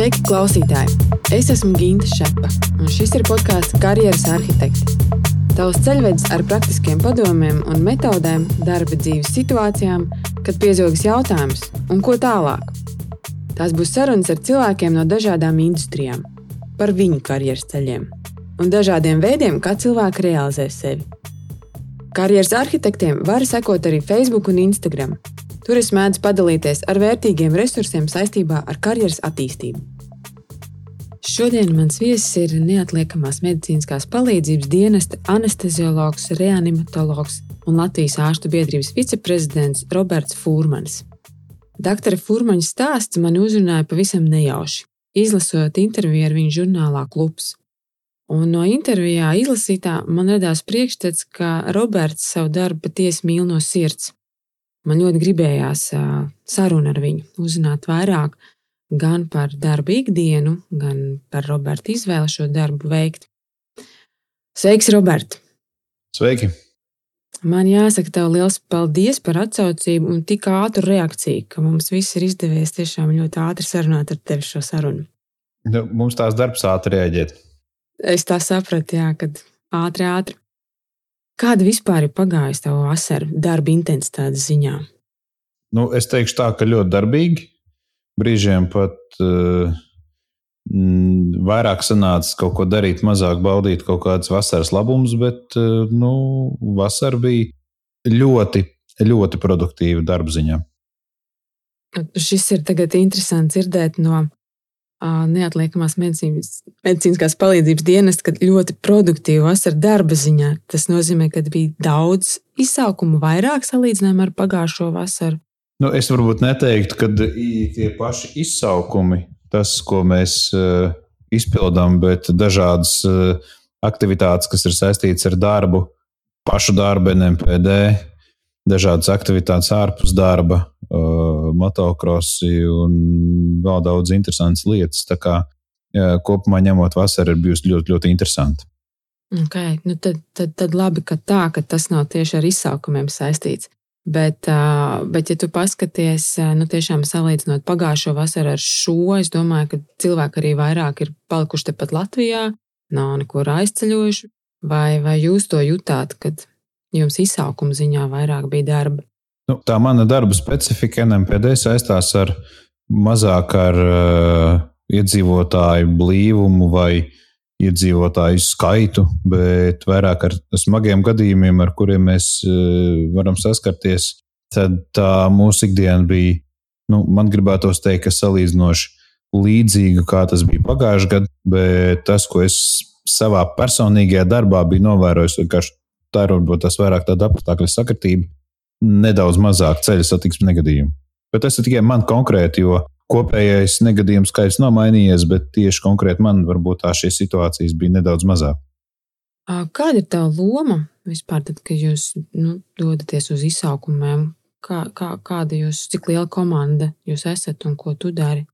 Sveiki, klausītāji! Es esmu Ginta Šepa, un šis ir podkāsts Karjeras arhitekti. Tavs ceļvedis ar praktiskiem padomiem un metodēm darba dzīves situācijām, kad piezogas jautājums, un ko tālāk. Tās būs sarunas ar cilvēkiem no dažādām industrijām, par viņu karjeras ceļiem un dažādiem veidiem, kā cilvēki realizē sevi. Karjeras arhitektiem var sekot arī Facebook un Instagram. Tur es mēdzu padalīties ar vērtīgiem resursiem saistībā ar karjeras attīstību. Šodien mans viesis ir neatliekamās medicīniskās palīdzības dienesta anesteziologs, reanimatologs un Latvijas ārstu biedrības viceprezidents Roberts Fūrmans. Doktora Fūrmaņa stāsts mani uzrunāja pavisam nejauši, izlasot interviju ar viņu žurnālā Klubs. Un no intervijā izlasītā man radās priekšstats, ka Roberts savu darbu patiesi mīl no sirds. Man ļoti gribējās sarunu ar viņu, uzzināt vairāk gan par darbu ikdienu, gan par Roberta izvēli šo darbu veikt. Sveiks, Robert! Sveiki! Man jāsaka, tev liels paldies par atsaucību un tik ātru reakciju, ka mums viss ir izdevies tiešām ļoti ātri sarunāt ar tevi šo sarunu. Nu, mums tās darbs ātri rēģēt. Es tā sapratu, jā, kad ātri, ātri. Kāda vispār ir pagājusi tava vasara darba intensitātes ziņā? Nu, es teikšu tā, ka ļoti darbīgi. Brīžiem pat uh, vairāk sanāca kaut ko darīt, mazāk baudīt kaut kādas vasaras labumus, bet uh, nu, vasara bija ļoti, ļoti produktīva darba ziņā. Šis ir tagad interesants dzirdēt no neatliekamās medicīnas, medicīniskās palīdzības dienas, kad ļoti produktīvi vasara darba ziņā. Tas nozīmē, ka bija daudz izsaukumu, vairāk salīdzinājumā ar pagājušo vasaru. Nu, es varbūt neteiktu, ka tie paši izsaukumi, tas, ko mēs uh, izpildām, bet dažādas uh, aktivitātes, kas ir saistītas ar darbu, pašu darbu, NMPD, dažādas aktivitātes ārpus darba, uh, motocrossi un vēl daudz interesantas lietas. Tā kā kopumā ņemot, vasara ir bijusi ļoti, ļoti interesanta. Okay. Nu tad, tad, tad labi, ka tā, ka tas nav tieši ar izsaukumiem saistīts. Bet, uh, bet, ja tu paskaties, nu, tiešām salīdzinot pagājušo vasaru ar šo, es domāju, ka cilvēki arī vairāk ir palikuši tepat Latvijā, nav nekur aizceļojuši. Vai, vai jūs to jutāt, kad jums izsaukuma ziņā vairāk bija darba? Nu, tā mana darba specifika NMPD saistās ar mazāk ar uh, iedzīvotāju blīvumu vai iedzīvotāju skaitu, bet vairāk ar smagiem gadījumiem, ar kuriem mēs uh, varam saskarties. Tad tā mūsu ikdiena bija, nu, man gribētos teikt, ka salīdzinoši līdzīga, kā tas bija pagājušajā gadā, bet tas, ko es savā personīgajā darbā biju novērojis, vienkārši tā ir varbūt tas vairāk tāda apstākļu sakritība nedaudz mazāk ceļu satiksmes negadījumu. Bet tas ir tikai man konkrēti, jo kopējais negadījumu skaits nav mainījies, bet tieši konkrēti man varbūt tā šīs situācijas bija nedaudz mazāk. Kāda ir tā loma vispār, tad, kad jūs nu, dodaties uz izsaukumiem? Kā, kā, kāda jūs, cik liela komanda jūs esat un ko tu dari?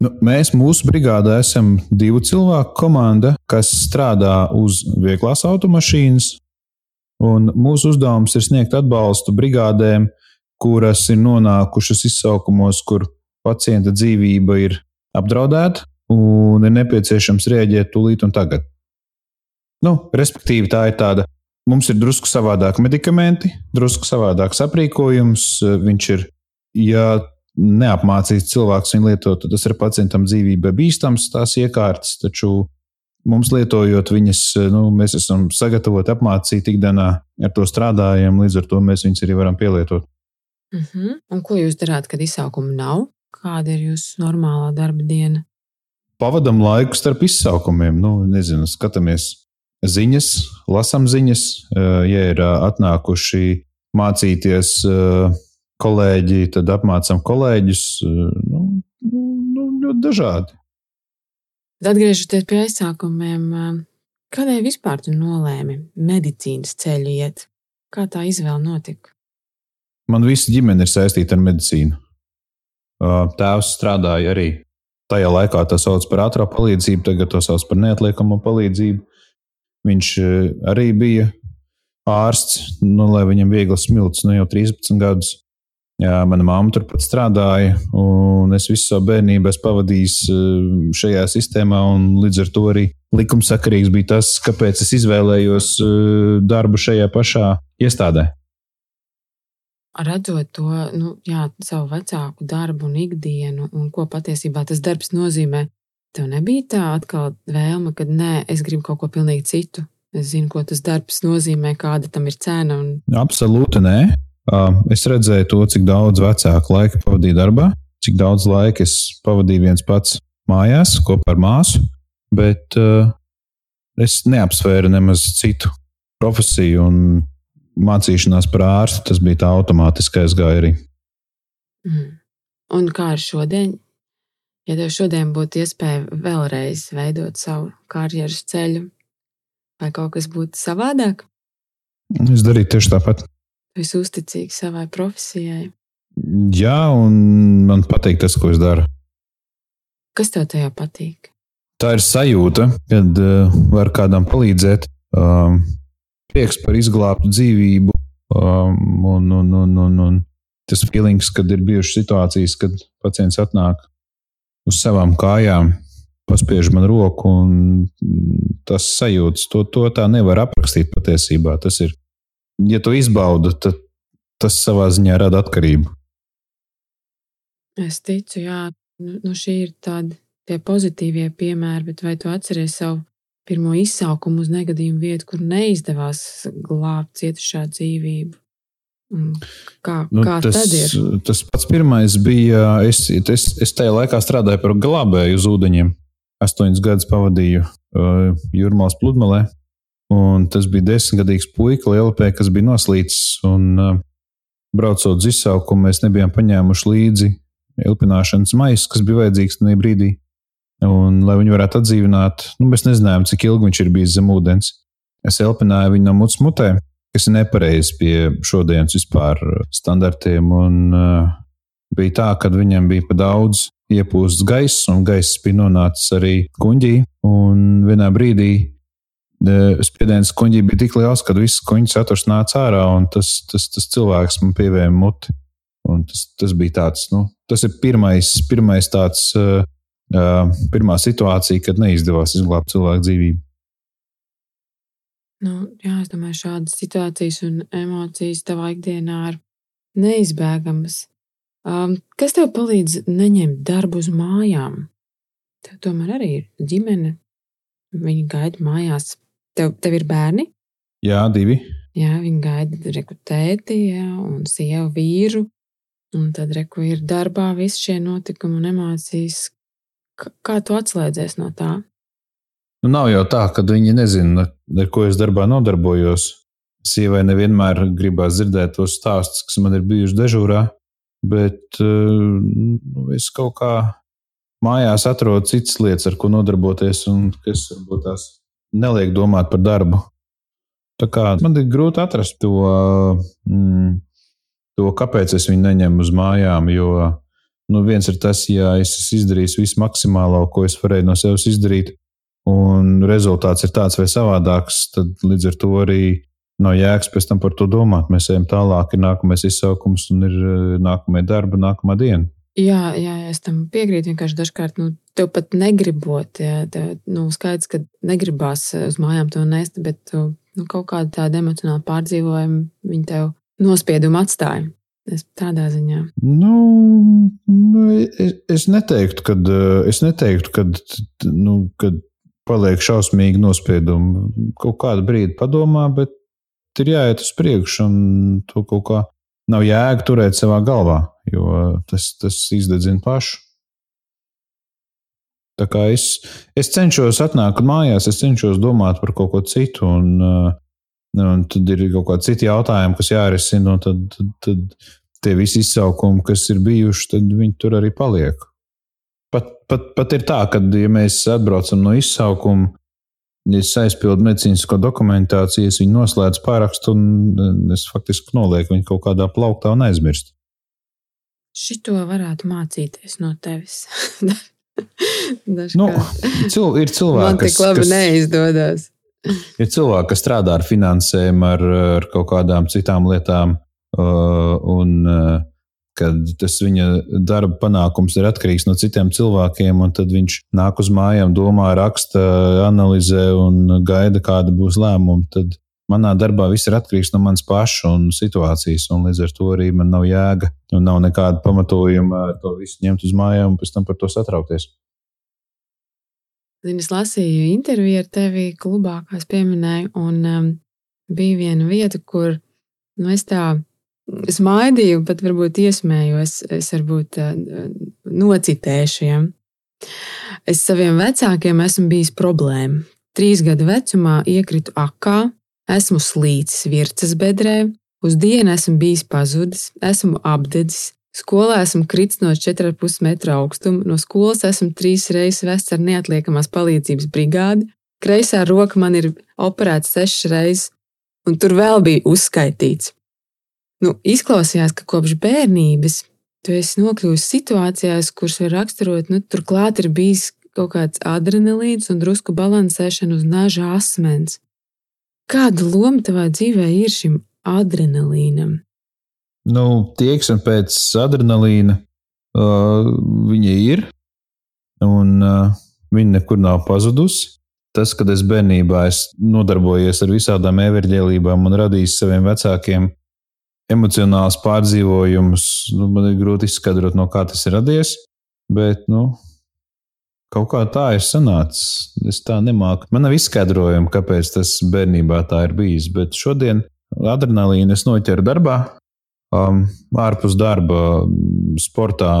Nu, mēs mūsu brigādē esam divu cilvēku komanda, kas strādā uz vieglās automašīnas, Un mūsu uzdevums ir sniegt atbalstu brigādēm, kuras ir nonākušas izsaukumos, kur pacienta dzīvība ir apdraudēta un ir nepieciešams rēģēt tūlīt un tagad. Nu, respektīvi, tā ir tāda. Mums ir drusku savādāk medikamenti, drusku savādāks aprīkojums. Viņš ir, ja neapmācīts cilvēks viņu lietot, tad tas ir pacientam dzīvībai bīstams, tās iekārtas. Taču Mums lietojot viņas, nu, mēs esam sagatavoti, apmācīti ikdienā, ar to strādājam, līdz ar to mēs viņus arī varam pielietot. Uh mhm. -huh. Un ko jūs darāt, kad izsaukuma nav? Kāda ir jūsu normālā darba diena? Pavadam laiku starp izsaukumiem. Nu, nezinu, skatāmies ziņas, lasām ziņas. Ja ir atnākuši mācīties kolēģi, tad apmācām kolēģus. Nu, nu, nu, ļoti dažādi. Bet atgriežoties pie aizsākumiem, kādēļ vispār tu nolēmi medicīnas ceļu iet? Kā tā izvēle notika? Man visa ģimene ir saistīta ar medicīnu. Tēvs strādāja arī tajā laikā, tā sauc par ātrā palīdzību, tagad to sauc par neatliekamo palīdzību. Viņš arī bija ārsts, nu, lai viņam viegli smilts, nu jau 13 gadus. Jā, mana mamma turpat strādāja, un es visu savu bērnību pavadīju šajā sistēmā. Līdz ar to arī likumsakarīgs bija tas, kāpēc es izvēlējos darbu šajā pašā iestādē. Redzot to nu, jā, savu vecāku darbu un ikdienu, un ko patiesībā tas darbs nozīmē, tev nebija tā atkal vēlme, ka nē, es gribu kaut ko pilnīgi citu. Es zinu, ko tas darbs nozīmē, kāda tam ir cena. Un... Absolūti nē. Es redzēju to, cik daudz vecāku laika pavadīju darbā, cik daudz laika es pavadīju viens pats mājās kopā ar māsu, bet es neapsvēru nemaz citu profesiju un mācīšanās par ārstu. Tas bija tā automātiski aizgāja arī. Mm. Un kā ar šodien? Ja tev šodien būtu iespēja vēlreiz veidot savu karjeras ceļu, vai kaut kas būtu savādāk? Es darītu tieši tāpat. Tu esi uzticīgs savai profesijai. Jā, un man patīk tas, ko es daru. Kas tev tajā patīk? Tā ir sajūta, kad uh, var kādam palīdzēt. Um, prieks par izglābtu dzīvību, um, un, un, un, un, un tas feelings, kad ir bijušas situācijas, kad pacients atnāk uz savām kājām, paspiež man roku, un tas sajūtas, to, to tā nevar aprakstīt patiesībā. Tas ir ja tu izbaudi, tad tas savā ziņā rada atkarību. Es ticu, jā, nu, nu šī ir tāda tie pozitīvie piemēri, bet vai tu atceries savu pirmo izsaukumu uz negadījumu vietu, kur neizdevās glābt cietušā dzīvību? Kā, nu, kā tas, tad ir? Tas pats pirmais bija, es, es, es tajā laikā strādāju par glābēju uz ūdeņiem. Astoņus gadus pavadīju uh, Jūrmālas pludmalē. Un tas bija desmitgadīgs puika, lielapē, kas bija noslīcis. Un, uh, braucot uz izsaukumu, mēs nebijām paņēmuši līdzi elpināšanas maisu, kas bija vajadzīgs tajā brīdī. Un, lai viņu varētu atdzīvināt, nu, mēs nezinājām, cik ilgi viņš ir bijis zem ūdens. Es elpināju viņu no mutes mutē, kas ir nepareizi pie šodienas vispār standartiem. Un, uh, bija tā, ka viņam bija pa daudz iepūsts gaiss, un gaiss bija nonācis arī kuģī. Un vienā brīdī spiediens kuģī bija tik liels, ka viss kuģis saturs nāca ārā, un tas, tas, tas cilvēks man pievēja muti. Un tas, tas bija tāds, nu, tas ir pirmais, pirmais tāds, uh, uh, pirmā situācija, kad neizdevās izglābt cilvēku dzīvību. Nu, jā, es domāju, šādas situācijas un emocijas tavā ikdienā ir neizbēgamas. Um, kas tev palīdz neņemt darbu uz mājām? Tev tomēr arī ir ģimene. Viņi gaida mājās Tev, tev ir bērni? Jā, divi. Jā, viņi gaida rekrutēti, jā, un sievu vīru. Un tad reku ir darbā visi šie notikumi un emocijas. Kā tu atslēdzies no tā? Nu, nav jau tā, ka viņi nezina, ar ko es darbā nodarbojos. Sievai nevienmēr gribās dzirdēt tos stāstus, kas man ir bijuši dežūrā, bet uh, es kaut kā mājās atrodu citas lietas, ar ko nodarboties, un kas varbūt tās neliek domāt par darbu. Tā kā man ir grūti atrast to, mm, to kāpēc es viņu neņemu uz mājām. Jo nu, viens ir tas, ja es esmu izdarījis visu maksimālo, ko es varēju no sevis izdarīt, un rezultāts ir tāds vai savādāks, tad līdz ar to arī nav jēgas pēc tam par to domāt. Mēs ejam tālāk, ir nākamais izsaukums un ir eh, nākamā darba, nākamā diena. Jā, jā, es tam piekrītu. Vienkārši dažkārt nu, tev pat negribot, jā, tev, nu, skaidrs, ka negribās uz mājām to nest, bet tu, nu, kaut kāda tāda emocionāla pārdzīvojuma viņi tev nospiedumu atstāja. Es tādā ziņā. Nu, nu, es, es neteiktu, ka es neteiktu, kad, nu, kad paliek šausmīgi nospiedumi. Kaut kādu brīdi padomā, bet ir jāiet uz priekšu, un to kaut kā nav jēga turēt savā galvā jo tas, tas izdedzina pašu. Tā kā es, es cenšos atnākt mājās, es cenšos domāt par kaut ko citu, un, uh, un tad ir kaut kādi citi jautājumi, kas jārisina, un tad, tad, tad tie visi izsaukumi, kas ir bijuši, tad viņi tur arī paliek. Pat, pat, pat ir tā, ka, ja mēs atbraucam no izsaukuma, ja es aizpildu medicīnisko dokumentāciju, es viņu noslēdzu pārakstu, un es faktiski nolieku viņu kaut kādā plauktā un aizmirstu. Šito varētu mācīties no tevis. nu, cil, ir cilvēki, Man tik labi kas, neizdodas. Ir cilvēki, kas strādā ar finansēm, ar, ar kaut kādām citām lietām, un uh, kad tas viņa darba panākums ir atkarīgs no citiem cilvēkiem, un tad viņš nāk uz mājām, domā, raksta, analizē un gaida, kāda būs lēmuma. Tad manā darbā viss ir atkarīgs no manas paša un situācijas, un līdz ar to arī man nav jēga un nav nekāda pamatojuma to visu ņemt uz mājām un pēc tam par to satraukties. Zini, es lasīju interviju ar tevi klubā, kā es pieminēju, un um, bija viena vieta, kur nu, es tā smaidīju, pat varbūt iesmējos, es varbūt uh, nocitēšu. Ja? Es saviem vecākiem esmu bijis problēma. Trīs gadu vecumā iekritu akā, esmu slīcis virces bedrē, uz dienu esmu bijis pazudis, esmu apdedzis, Skolā esmu kritis no 4,5 metra augstuma, no skolas esmu trīs reizes vests ar neatliekamās palīdzības brigādi, kreisā roka man ir operēta sešas reizes, un tur vēl bija uzskaitīts. Nu, izklausījās, ka kopš bērnības tu esi nokļuvis situācijās, kuras var raksturot, nu, turklāt ir bijis kaut kāds adrenalīns un drusku balansēšana uz naža asmens. Kāda loma tavā dzīvē ir šim adrenalīnam? Nu, tieksme pēc adrenalīna uh, viņa ir, un uh, viņa nekur nav pazudusi. Tas, kad es bērnībā es nodarbojos ar visādām everģēlībām un radīju saviem vecākiem emocionāls pārdzīvojums, nu, man ir grūti izskaidrot, no kā tas ir radies. Bet, nu, kaut kā tā ir sanācis. Es tā nemāku. Man nav izskaidrojumi, kāpēc tas bērnībā tā ir bijis. Bet šodien adrenalīnu es noķeru darbā, um, ārpus darba, sportā,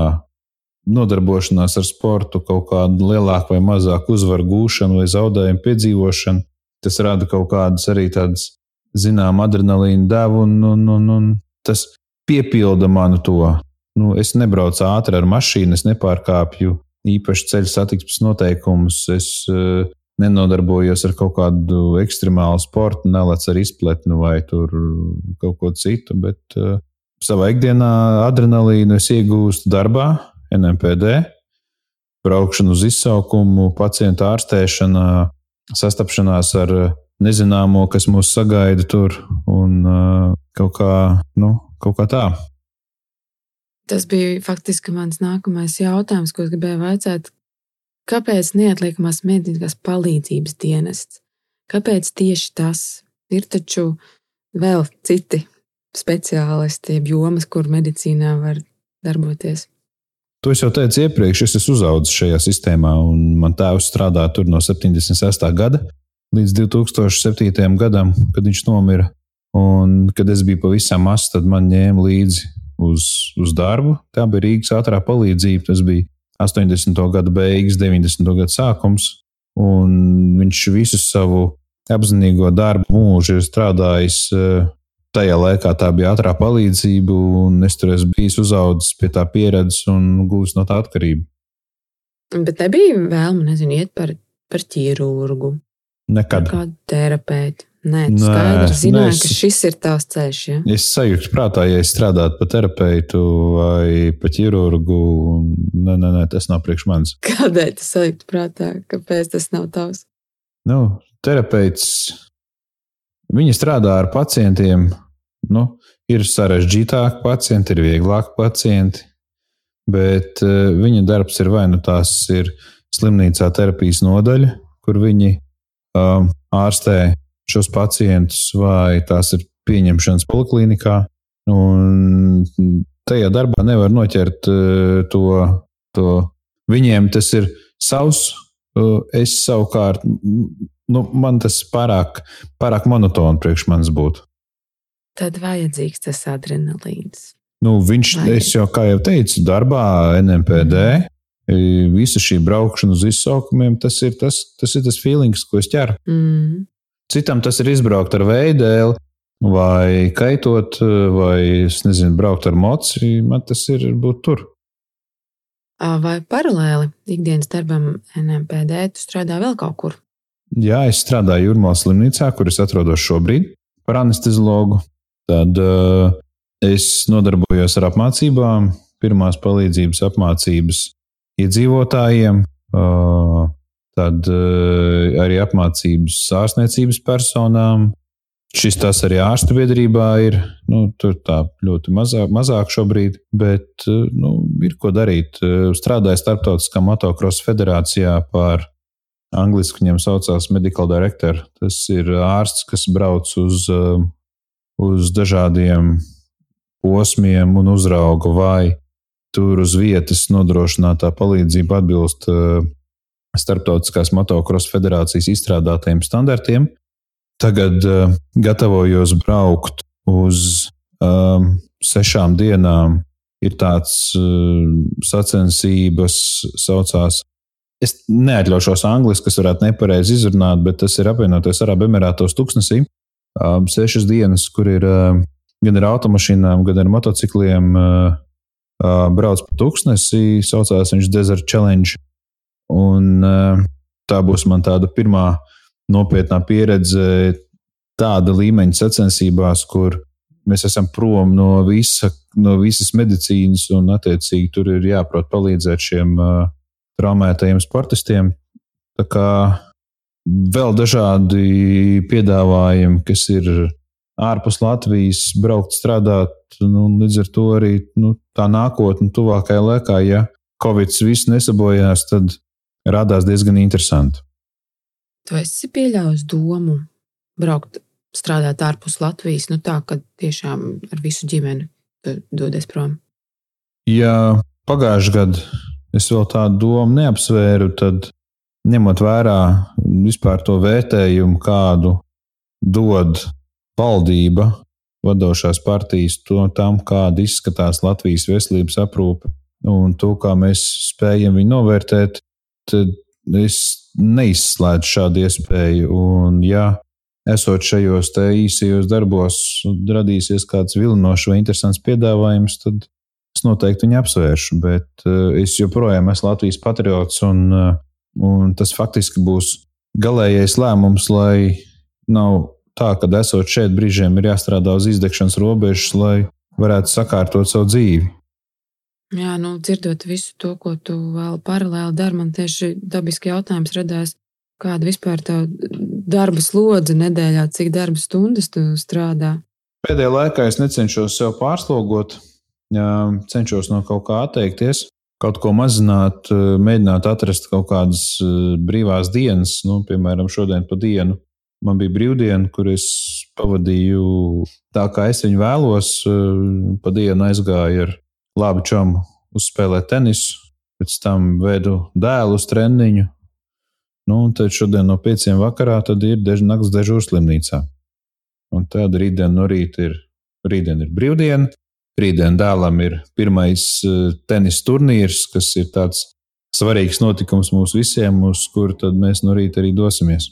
nodarbošanās ar sportu, kaut kādu lielāku vai mazāku uzvaru gūšanu vai zaudējumu piedzīvošanu. Tas rada kaut kādas arī tādas, zinām, adrenalīna devu, un, un, un, un tas piepilda manu to. Nu, es nebraucu ātri ar mašīnu, es nepārkāpju īpaši ceļu satiksmes noteikumus. Es uh, nenodarbojos ar kaut kādu ekstremālu sportu, nelec ar izpletni vai kaut ko citu, bet uh, savā ikdienā adrenalīnu es iegūstu darbā, NMPD, braukšanu uz izsaukumu, pacientu ārstēšana, sastapšanās ar nezināmo, kas mūs sagaida tur, un kaut kā, nu, kaut kā tā. Tas bija faktiski mans nākamais jautājums, ko es gribēju vaicāt. Kāpēc neatliekamās medicīnas palīdzības dienests? Kāpēc tieši tas? Ir taču vēl citi speciālisti, jomas, kur medicīnā var darboties? To es jau teicu iepriekš, es esmu uzaugusi šajā sistēmā, un man tēvs strādā tur no 76. gada līdz 2007. gadam, kad viņš nomira. Un, kad es biju pavisam mazs, tad man ņēma līdzi uz, uz darbu. Tā bija Rīgas ātrā palīdzība. Tas bija 80. gada beigas, 90. gada sākums. Un viņš visu savu apzinīgo darbu mūžu ir strādājis eh, tajā laikā tā bija ātrā palīdzība, un es tur esmu bijis uzaugusi pie tā pieredzes un gūs no tā atkarību. Bet nebija vēlme, nezinu, iet par, par ķīrurgu. Nekad. Kādu terapeitu. Nē, tu skaidri zināji, es, ka šis ir tavs ceļš. Ja? Es sajūtu prātā, ja es strādātu par terapeitu vai par ķirurgu. Nē, nē, nē, tas nav priekš manis. Kādēļ tas sajūta prātā? Kāpēc tas nav tavs? Nu, terapeits Viņi strādā ar pacientiem. Nu, ir sarežģītāki pacienti, ir vieglāki pacienti, bet uh, viņa darbs ir vai nu tās ir slimnīcā terapijas nodaļa, kur viņi uh, ārstē šos pacientus, vai tās ir pieņemšanas poliklinikā. Un tajā darbā nevar noķert uh, to, to. Viņiem tas ir savs. Uh, es savukārt nu, man tas pārāk, pārāk monotoni priekš manis būtu. Tad vajadzīgs tas adrenalīns. Nu, viņš, Vajag. es jau, kā jau teicu, darbā NMPD. Visa šī braukšana uz izsaukumiem, tas ir tas, tas, ir tas feelings, ko es ķeru. Mm. Citam tas ir izbraukt ar veidēli, vai kaitot, vai, es nezinu, braukt ar moci. Man tas ir būt tur. Vai paralēli ikdienas darbam NMPD tu strādā vēl kaut kur? Jā, es strādāju Jurmālas slimnīcā, kur es atrodos šobrīd, par anesteziologu. Tad uh, es nodarbojos ar apmācībām, pirmās palīdzības apmācības iedzīvotājiem, uh, tad uh, arī apmācības ārstniecības personām, Šis tas arī ārstu biedrībā ir. Nu, tur tā ļoti mazāk, mazāk šobrīd, bet nu, ir ko darīt. Strādāju Startautiskā motocross federācijā par angļuiski viņam saucās medical director. Tas ir ārsts, kas brauc uz, uz dažādiem posmiem un uzrauga, vai tur uz vietas nodrošinātā palīdzība atbilst Startautiskās motocross federācijas izstrādātajiem standartiem. Tagad uh, gatavojos braukt uz um, sešām dienām. Ir tāds uh, sacensības, saucās. Es neatļaušos angļuiski, kas varētu nepareizi izrunāt, bet tas ir apvienoties Arābu Emirātos tūkstnesī. Um, sešas dienas, kur ir uh, gan ar automašīnām, gan ar motocikliem, uh, uh, brauc pa tūkstnesi. Saucās viņš Desert Challenge. Un uh, tā būs man tāda pirmā nopietnā pieredze tāda līmeņa sacensībās, kur mēs esam prom no, visa, no visas medicīnas, un attiecīgi tur ir jāprot palīdzēt šiem uh, traumētajiem sportistiem. Tā kā vēl dažādi piedāvājumi, kas ir ārpus Latvijas, braukt strādāt, nu, līdz ar to arī nu, tā nākotne tuvākajā laikā, ja Covid viss nesabojās, tad radās diezgan interesanti. Tu esi pieļāvis domu braukt, strādāt ārpus Latvijas, nu tā, ka tiešām ar visu ģimeni dodies prom. Ja pagājušajā gadā es vēl tādu domu neapsvēru, tad ņemot vērā vispār to vērtējumu, kādu dod valdība, vadošās partijas, to tam, kāda izskatās Latvijas veselības aprūpe un to, kā mēs spējam viņu novērtēt, tad es neizslēdzu šādu iespēju. Un, ja esot šajos īsajos darbos, radīsies kāds vilinošs vai interesants piedāvājums, tad es noteikti viņu apsvēršu. Bet uh, es joprojām esmu Latvijas patriots, un, uh, un tas faktiski būs galīgais lēmums, lai nav tā, ka esot šeit brīžiem ir jāstrādā uz izdegšanas robežas, lai varētu sakārtot savu dzīvi. Jā, nu, dzirdot visu to, ko tu vēl paralēli dari, man tieši dabiski jautājums radās, kāda vispār tā darba slodze nedēļā, cik darba stundas tu strādā? Pēdējā laikā es necenšos sev pārslogot, cenšos no kaut kā atteikties, kaut ko mazināt, mēģināt atrast kaut kādas brīvās dienas, nu, piemēram, šodien pa dienu. Man bija brīvdiena, kur es pavadīju tā, kā es viņu vēlos. Pa dienu aizgāju ar labi čomu uzspēlēt tenisu, pēc tam vedu dēlu uz treniņu. Nu, un tad šodien no pieciem vakarā ir dež, naktas dežūra slimnīcā. Un tad rītdien no rīta ir, rītdien ir brīvdiena. Rītdien dēlam ir pirmais uh, tenis turnīrs, kas ir tāds svarīgs notikums mums visiem, uz kuru mēs no rīta arī dosimies.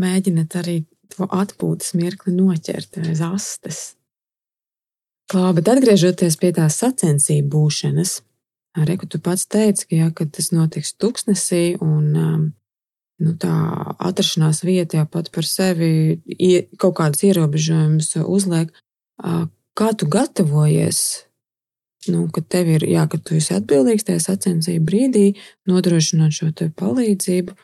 Mēģiniet arī to atpūtas mirkli noķert aiz astes. Labi, bet atgriežoties pie tās sacensību būšanas, arī tu pats teici, ka, ja, ka tas notiks tuksnesī un um, nu, tā atrašanās vieta jau pat par sevi kaut kādas ierobežojumus uzliek. Kā tu gatavojies? Nu, kad tev ir, jā, ka tu esi atbildīgs tajā sacensību brīdī, nodrošināt šo palīdzību,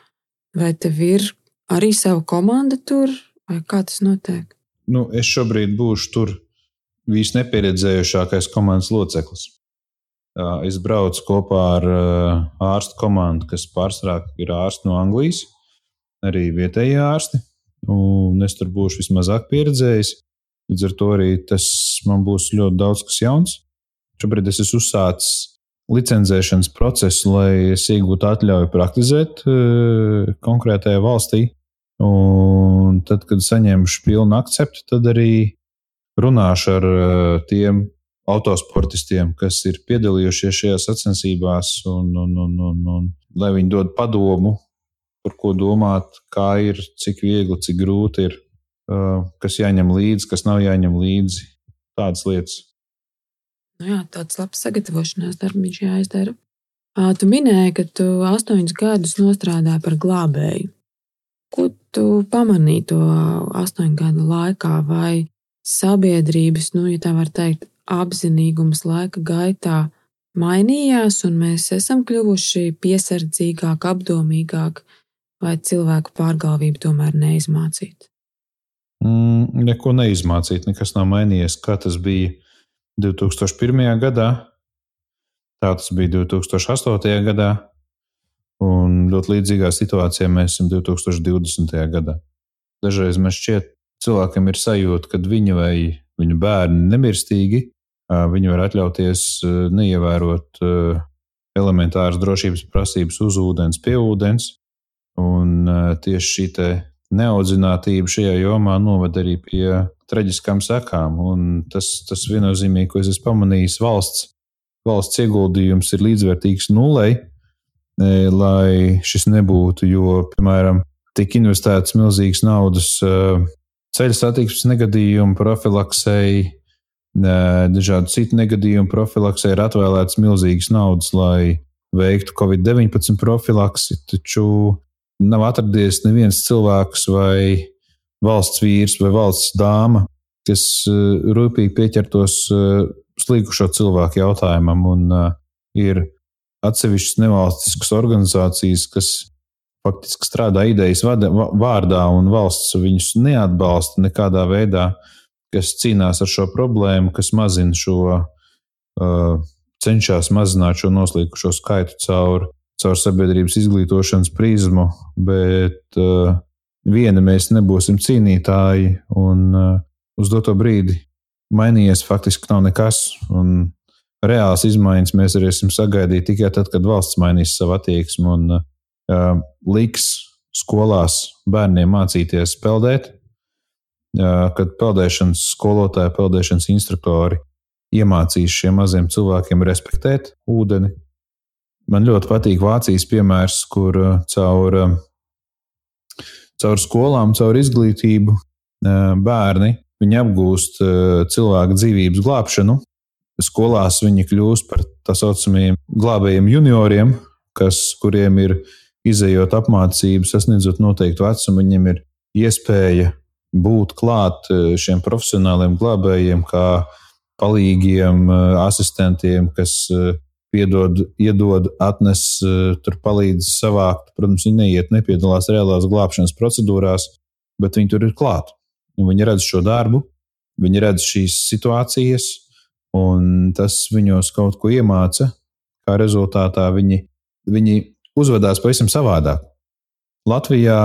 vai tev ir arī sava komanda tur, vai kā tas notiek? Nu, es šobrīd būšu tur visnepieredzējušākais komandas loceklis. Es braucu kopā ar ārstu komandu, kas pārsvarā ir ārsti no Anglijas, arī vietējie ārsti. Un es tur būšu vismazāk pieredzējis. Līdz ar to arī tas man būs ļoti daudz kas jauns. Šobrīd es esmu uzsācis licencēšanas procesu, lai es iegūtu atļauju praktizēt konkrētajā valstī. Un tad, kad saņemšu pilnu akceptu, tad arī runāšu ar eh, tiem autosportistiem, kas ir piedalījušies šajās sacensībās, un, un, un, un, un lai viņi dod padomu, par ko domāt, kā ir, cik viegli, cik grūti ir, kas jāņem līdzi, kas nav jāņem līdzi. Tādas lietas. Nu jā, tāds labs sagatavošanās darbs jāizdara. Tu minēji, ka tu astoņus gadus strādāji par glābēju. Ko tu pamanīji to astoņu gadu laikā? Vai sabiedrības, nu, ja tā var teikt, apzinīgums laika gaitā mainījās, un mēs esam kļuvuši piesardzīgāki, apdomīgāki, vai cilvēku pārgalvība tomēr neizmācīta? Mm, neko neizmācīt, nekas nav mainījies. Kā tas bija 2001. gadā, tā tas bija 2008. gadā, un ļoti līdzīgā situācijā mēs esam 2020. gadā. Dažreiz man šķiet, cilvēkam ir sajūta, ka viņi vai viņu bērni nemirstīgi, viņi var atļauties neievērot elementāras drošības prasības uz ūdens, pie ūdens. Un tieši šī neaudzinātība šajā jomā noved arī pie traģiskām sekām. Tas, tas viennozīmīgi, ko es esmu pamanījis, valsts, valsts ieguldījums ir līdzvērtīgs nulei, lai šis nebūtu. Jo, piemēram, tika investētas milzīgas naudas ceļu satiksmes negadījumu profilaksei, dažādu citu negadījumu profilaksei ir atvēlēts milzīgas naudas, lai veiktu Covid-19 profilaksi. Taču nav atradies neviens cilvēks vai valsts vīrs vai valsts dāma, kas eh, rūpīgi pieķertos eh, slīkušo cilvēku jautājumam. Un uh, ir atsevišķas nevalstiskas organizācijas, kas faktiski strādā idejas vārdā, un valsts viņus neatbalsta nekādā veidā, kas cīnās ar šo problēmu, kas mazina šo, cenšas mazināt šo noslīkušo skaitu caur caur sabiedrības izglītošanas prizmu, bet uh, viena mēs nebūsim cīnītāji, un uh, uz doto brīdi mainījies faktiski nav nekas. Reāls izmaiņas mēs varēsim sagaidīt tikai tad, kad valsts mainīs savu attieksmi un uh, liks skolās bērniem mācīties peldēt, uh, kad peldēšanas skolotāji, peldēšanas instruktori iemācīs šiem maziem cilvēkiem respektēt ūdeni, Man ļoti patīk Vācijas piemērs, kur uh, caur, um, caur skolām, caur izglītību uh, bērni apgūst uh, cilvēku dzīvības glābšanu. Skolās viņi kļūst par tā saucamiem glābējiem junioriem, kas, kuriem ir izējot apmācību, sasniedzot noteiktu vecumu, viņiem ir iespēja būt klāt šiem profesionāliem glābējiem, kā palīgiem, asistentiem, kas piedod, iedod, atnes, eh, tur palīdz savākt. Protams, viņi neiet, nepiedalās reālās glābšanas procedūrās, bet viņi tur ir klāt. Viņi redz šo darbu, viņi redz šīs situācijas, un tas viņos kaut ko iemāca. Kā rezultātā viņi, viņi uzvedās pavisam savādāk. Latvijā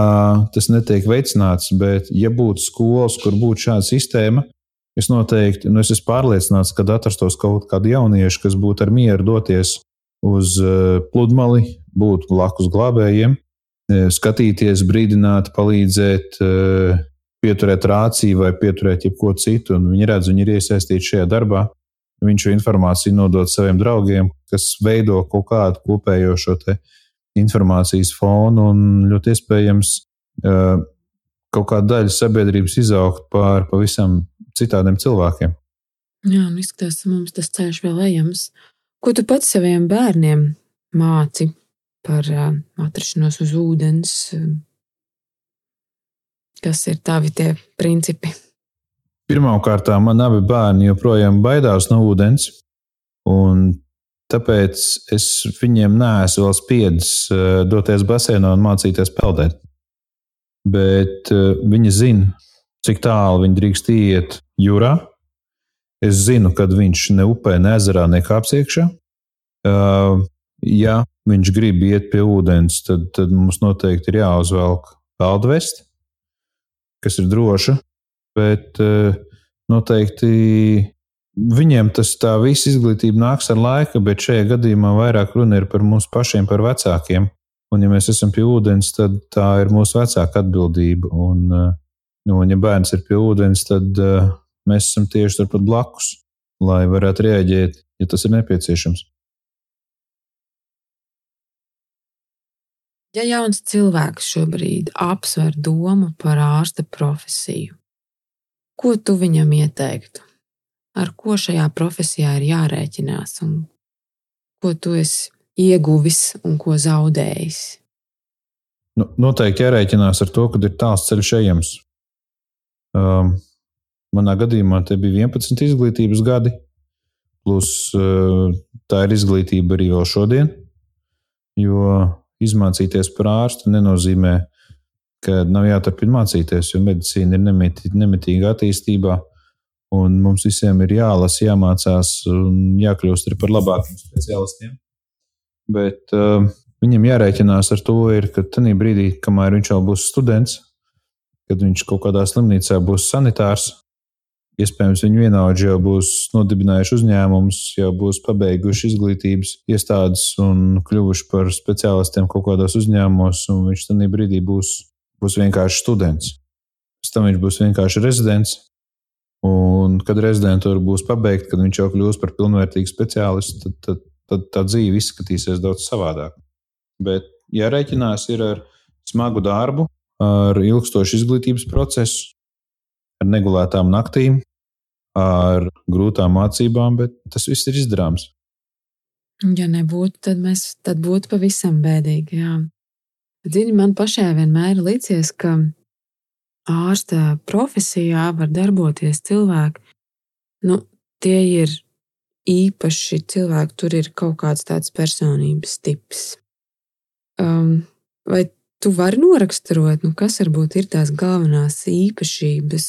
tas netiek veicināts, bet, ja būtu skolas, kur būtu šāda sistēma, Es noteikti, nu es esmu pārliecināts, ka atrastos kaut kādi jaunieši, kas būtu ar mieru doties uz eh, pludmali, būt blakus glābējiem, eh, skatīties, brīdināt, palīdzēt, eh, pieturēt rāciju vai pieturēt jebko citu. Un viņi redz, viņi ir iesaistīti šajā darbā. Viņš šo informāciju nodod saviem draugiem, kas veido kaut kādu kopējo šo informācijas fonu un ļoti iespējams kaut kāda daļa sabiedrības izaugt par pavisam citādiem cilvēkiem. Jā, un izskatās, ka mums tas ceļš vēl ejams. Ko tu pats saviem bērniem māci par atrašanos uz ūdens? Kas ir tavi tie principi? Pirmkārt, man abi bērni joprojām baidās no ūdens. Tāpēc es viņiem neesmu vēl spiedis doties basēnā un mācīties peldēt. Bet viņi zina, cik tālu viņi drīkst iet jūrā. Es zinu, kad viņš ne upē, ne ezerā nekāps iekšā. Uh, ja viņš grib iet pie ūdens, tad, tad mums noteikti ir jāuzvelk peldvesti, kas ir droša. Bet uh, noteikti viņiem tas tā visa izglītība nāks ar laiku, bet šajā gadījumā vairāk runa ir par mums pašiem, par vecākiem. Un, ja mēs esam pie ūdens, tad tā ir mūsu vecāka atbildība. Un, uh, Nu, un, ja bērns ir pie ūdens, tad uh, mēs esam tieši turpat blakus, lai varētu rēģēt, ja tas ir nepieciešams. Ja jauns cilvēks šobrīd apsver domu par ārsta profesiju, ko tu viņam ieteiktu? Ar ko šajā profesijā ir jārēķinās, un ko tu esi ieguvis un ko zaudējis? Nu, noteikti jārēķinās ar to, ka ir tāls ceļš ejams. Um, manā gadījumā tie bija 11 izglītības gadi, plus uh, tā ir izglītība arī vēl šodien. Jo izmācīties par ārstu nenozīmē, ka nav jāturpina mācīties, jo medicīna ir nemitīga attīstībā. Un mums visiem ir jālasa, jāmācās un jākļūst par labākiem specialistiem. Bet uh, viņam jārēķinās ar to, ir, ka tajā brīdī, kamēr viņš vēl būs students, kad viņš kaut kādā slimnīcā būs sanitārs, iespējams, viņu vienaudži jau būs nodibinājuši uzņēmumus, jau būs pabeiguši izglītības iestādes un kļuvuši par speciālistiem kaut kādos uzņēmumos, un viņš tajā brīdī būs būs vienkārši students. Pēc tam viņš būs vienkārši rezidents. Un, kad rezidentūra būs pabeigta, kad viņš jau kļūs par pilnvērtīgu speciālistu, tad, tad, tad tā dzīve izskatīsies daudz savādāk. Bet jārēķinās ir ar smagu darbu, ar ilgstošu izglītības procesu, ar negulētām naktīm, ar grūtām mācībām, bet tas viss ir izdarāms. Ja nebūtu, tad mēs tad būtu pavisam bēdīgi. Jā. Zini, man pašai vienmēr ir licies, ka ārsta profesijā var darboties cilvēki. Nu, tie ir īpaši cilvēki, tur ir kaut kāds tāds personības tips. Um, vai tu vari noraksturot, nu, kas varbūt ir tās galvenās īpašības,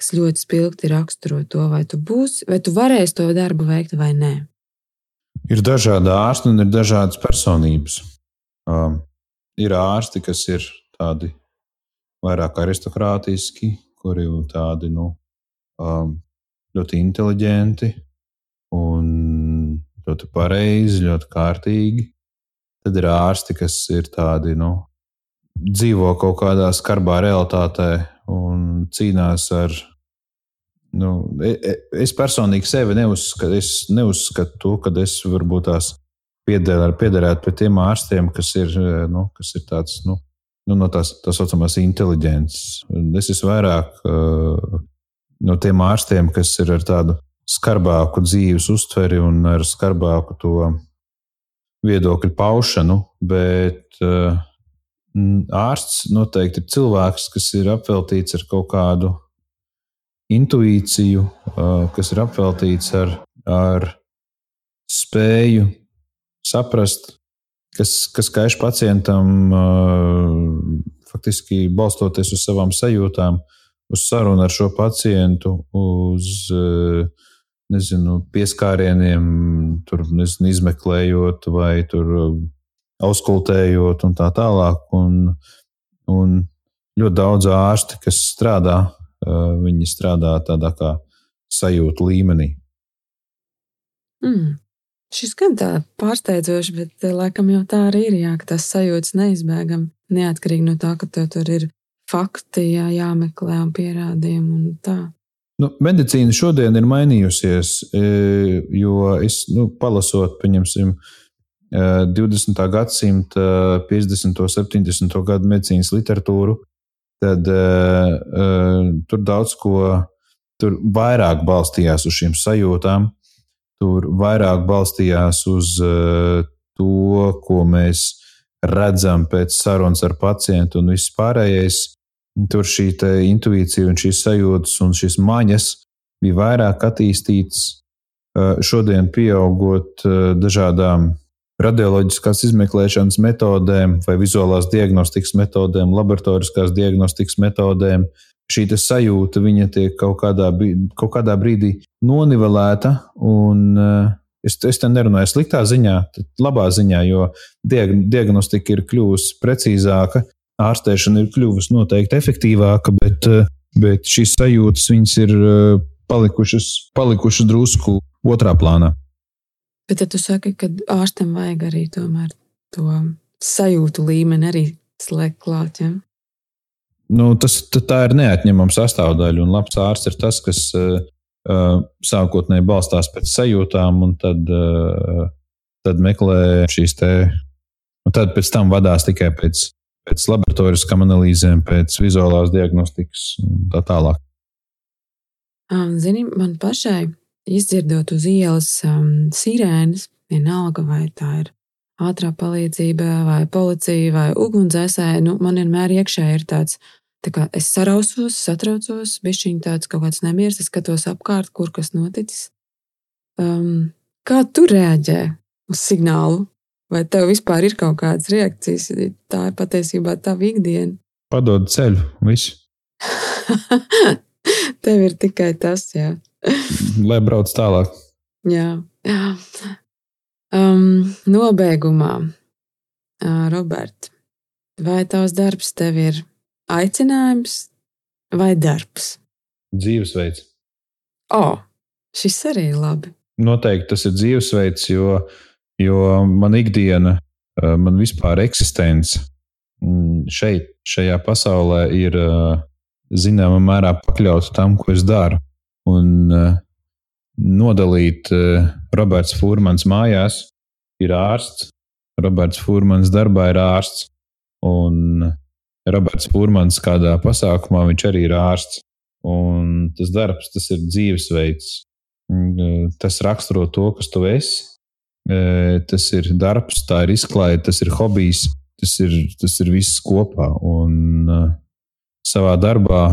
kas ļoti spilgti raksturo to, vai tu būsi, vai tu varēsi to darbu veikt vai nē? Ir dažādi ārsti un ir dažādas personības. Um, ir ārsti, kas ir tādi vairāk aristokrātiski, kuri ir tādi nu, um, ļoti inteliģenti ļoti pareizi, ļoti kārtīgi. Tad ir ārsti, kas ir tādi, nu, dzīvo kaut kādā skarbā realitātē un cīnās ar. Nu, e, e, es personīgi sevi neuzskatu, es neuzskatu ka es varbūt tās pieder, piederētu pie tiem ārstiem, kas ir, eh, nu, kas ir tāds, nu, nu, no tās tā saucamās inteliģences. Es esmu vairāk uh, no tiem ārstiem, kas ir ar tādu skarbāku dzīves uztveri un ar skarbāku to viedokļu paušanu, bet uh, ārsts noteikti ir cilvēks, kas ir apveltīts ar kaut kādu intuīciju, uh, kas ir apveltīts ar, ar spēju saprast, kas, kas kaiš pacientam, faktiski balstoties uz savām sajūtām, uz sarunu ar šo pacientu, uz nezinu, pieskārieniem, tur, nezinu, izmeklējot vai auskultējot un tā tālāk. Un, un ļoti daudz ārsti, kas strādā, viņi strādā tādā kā sajūta līmenī. Mm. Šis gan tā pārsteidzoši, bet eh, laikam jau tā arī ir. Jā, ka tas sajūtas neizbēgami. Neatkarīgi no tā, ka tev tur ir fakti jā, jāmeklē un pierādījumi un tā. Nu, medicīna šodien ir mainījusies, e, jo es nu, palasot, pieņemsim, 20. E, gadsimta 50. un 70. gadu medicīnas literatūru, tad uh, tur daudz ko tur vairāk balstījās uz šīm sajūtām tur vairāk balstījās uz to, ko mēs redzam pēc sarunas ar pacientu un viss pārējais. Tur šī intuīcija un šīs sajūtas un šīs maņas bija vairāk attīstītas. Uh, šodien, pieaugot uh, dažādām radioloģiskās izmeklēšanas metodēm, vai vizuālās diagnostikas metodēm, laboratoriskās diagnostikas metodēm, šī sajūta tiek kaut kādā, kaut kādā brīdī nonivelēta. Un, uh, es, es te nerunāju sliktā ziņā, bet labā ziņā, jo diag, diagnostika ir kļuvusi precīzāka, ārstēšana ir kļuvusi noteikti efektīvāka, bet, uh, bet šīs sajūtas ir uh, palikušas, palikušas drusku otrā plānā. Bet tad tu saki, ka ārstam vajag arī tomēr to sajūtu līmeni arī slēgt klāt. Ja? Nu, tas, tā ir neatņemama sastāvdaļa, un labs ārsts ir tas, kas uh, sākotnēji balstās pēc sajūtām, un tad, uh, tad meklē šīs te, un tad pēc tam vadās tikai pēc, pēc laboratoriskām analīzēm, pēc vizuālās diagnostikas un tā tālāk. Zini, man pašai izdzirdot uz ielas um, sirēnas, vienalga vai tā ir ātrā palīdzība, vai policija, vai ugunsdzēsēji, nu, man vienmēr iekšā ir tāds Es sarausos, satraucos, bišķiņ tāds kaut kāds nemieris, es skatos apkārt, kur kas noticis. Um, kā tu reaģē uz signālu? Vai tev vispār ir kaut kādas reakcijas? Tā ir patiesībā tava ikdiena. padod ceļu, visu. Tev ir tikai tas, jā. Lai brauc tālāk. Jā, jā. Um, nobeigumā, uh, Robert, vai tavs darbs tev ir aicinājums vai darbs? Dzīvesveids. O, oh, šis arī ir labi. Noteikti tas ir dzīvesveids, jo, jo man ikdiena, man vispār eksistence mm, šeit, šajā pasaulē ir zināmā mērā pakļauta tam, ko es daru. Un nodalīt Roberts Furmans mājās ir ārsts, Roberts Furmans darbā ir ārsts, un Roberts Furmans kādā pasākumā viņš arī ir ārsts. Un tas darbs, tas ir dzīvesveids. Tas raksturo to, kas tu esi. Tas ir darbs, tā ir izklaide, tas ir hobijs, tas ir, tas ir viss kopā. Un savā darbā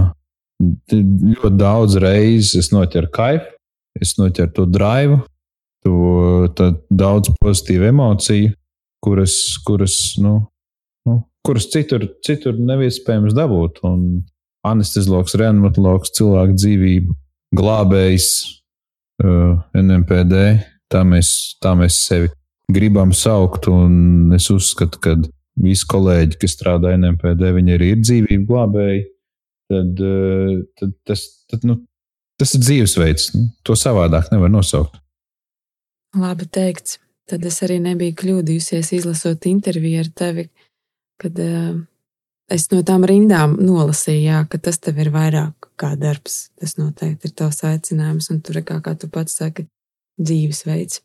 ļoti daudz reizes es noķeru kaifu, es noķeru to drive, to daudz pozitīvu emociju, kuras, kuras, nu, nu, kuras citur, citur nav iespējams dabūt. Un anesteziologs, reanimatologs, cilvēku dzīvību, glābējs, NMPD, tā mēs, tā mēs sevi gribam saukt. Un es uzskatu, ka visi kolēģi, kas strādā NMPD, viņi arī ir dzīvību glābēji. Tad, uh, tad, tas, tad, nu, tas ir dzīvesveids. Nu, to savādāk nevar nosaukt. Labi teikts. Tad es arī nebiju kļūdījusies izlasot interviju ar tevi, kad uh, es no tām rindām nolasīju, jā, ka tas tev ir vairāk kā darbs. Tas noteikti ir tavs aicinājums, un tur kā, kā tu pats saki, dzīvesveids.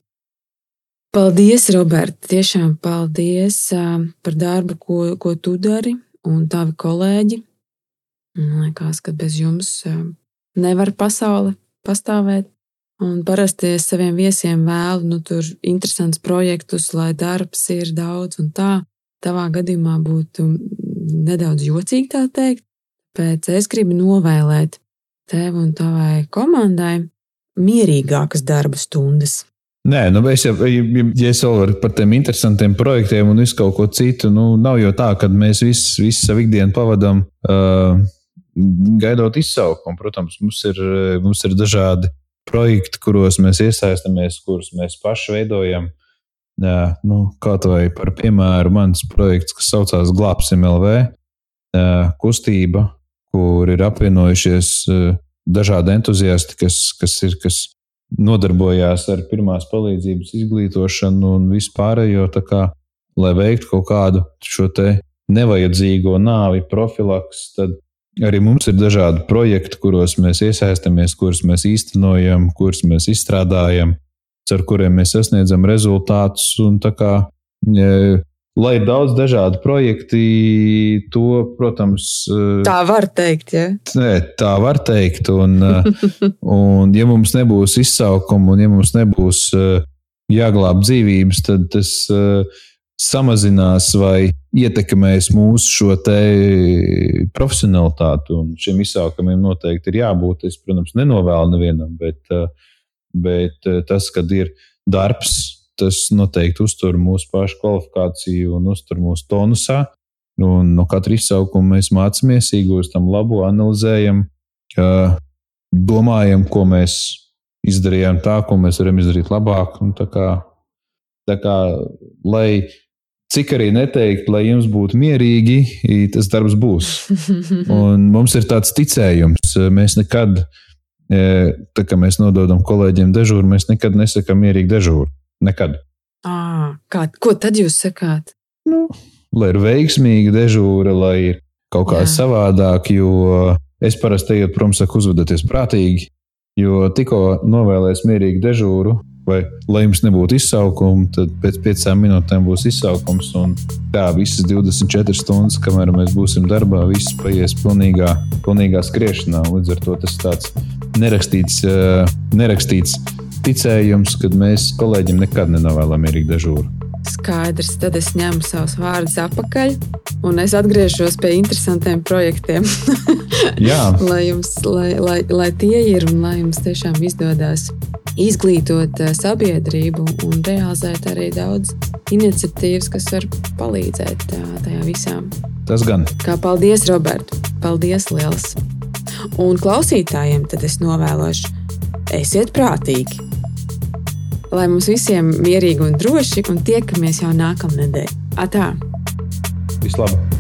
Paldies, Robert! Tiešām paldies uh, par darbu, ko, ko tu dari, un tavi kolēģi. Man liekas, ka bez jums uh, nevar pasaule pastāvēt. Un parasti es saviem viesiem vēlu, nu, tur interesants projektus, lai darbs ir daudz un tā. Tavā gadījumā būtu nedaudz jocīgi tā teikt, pēc es gribu novēlēt tev un tavai komandai mierīgākas darba stundas. Nē, nu es jau, ja es vēl varu par tiem interesantiem projektiem un visu kaut ko citu, nu nav jau tā, ka mēs visu, visu savu ikdienu pavadām uh, gaidot izsaukumu. Protams, mums ir, mums ir dažādi projekti, kuros mēs iesaistamies, kurus mēs paši veidojam. Jā, nu, kaut vai par piemēru, mans projekts, kas saucās Glābsim LV, kustība, kur ir apvienojušies dažādi entuziasti, kas, kas, ir, kas nodarbojās ar pirmās palīdzības izglītošanu un vispārējo, kā, lai veiktu kaut kādu šo nevajadzīgo nāvi profilaks, tad Arī mums ir dažādi projekti, kuros mēs iesaistāmies, kurus mēs īstenojam, kurus mēs izstrādājam, ar kuriem mēs sasniedzam rezultātus. Kā, lai ir daudz dažādu projektu, to, protams, tā var teikt. Ja? Nē, tā var teikt. Un, un, ja mums nebūs izsaukuma, un ja mums nebūs jāglāb dzīvības, tad tas samazinās vai ietekmēs mūsu šo profesionalitāti. Un šiem izsaukumiem noteikti ir jābūt. Es, protams, nenovēlu nevienam, bet, eh, bet eh, tas, kad ir darbs, tas noteikti uztur mūsu pašu kvalifikāciju un uztur mūsu tonusā. Un no katra izsaukuma mēs mācāmies, iegūstam labu, analizējam, domājam, ko mēs izdarījām tā, ko mēs varam izdarīt labāk. Un tā kā, tā kā, lai cik arī neteikt, lai jums būtu mierīgi, tas darbs būs. Un mums ir tāds ticējums. Mēs nekad, e, tā kā mēs nododam kolēģiem dežūru, mēs nekad nesakām mierīgi dežūru. Nekad. À, kā, ko tad jūs sakāt? Nu, lai ir veiksmīga dežūra, lai ir kaut kā Jā. savādāk, jo es parasti ejot prom, saku, uzvedieties prātīgi, jo tikko novēlēs mierīgu dežūru, vai lai jums nebūtu izsaukuma, tad pēc piecām minūtēm būs izsaukums. Un tā visas 24 stundas, kamēr mēs būsim darbā, viss paies pilnīgā, pilnīgā skriešanā. Līdz ar to tas tāds nerakstīts, eh, nerakstīts ticējums, kad mēs kolēģiem nekad nenovēlam mierīgu dežūru. Skaidrs, tad es ņemu savus vārdus atpakaļ, un es atgriežos pie interesantiem projektiem. lai, jums, lai, lai, lai tie ir un lai jums tiešām izdodas izglītot eh, sabiedrību un realizēt arī daudz iniciatīvas, kas var palīdzēt eh, tajā visā Tas gan. Kā paldies, Roberta! Paldies, liels! Un klausītājiem tad es novēlošu, esiet prātīgi! Lai mums visiem mierīgi un droši, un tiekamies jau nākamnedēļ. Atā! Vislabāk!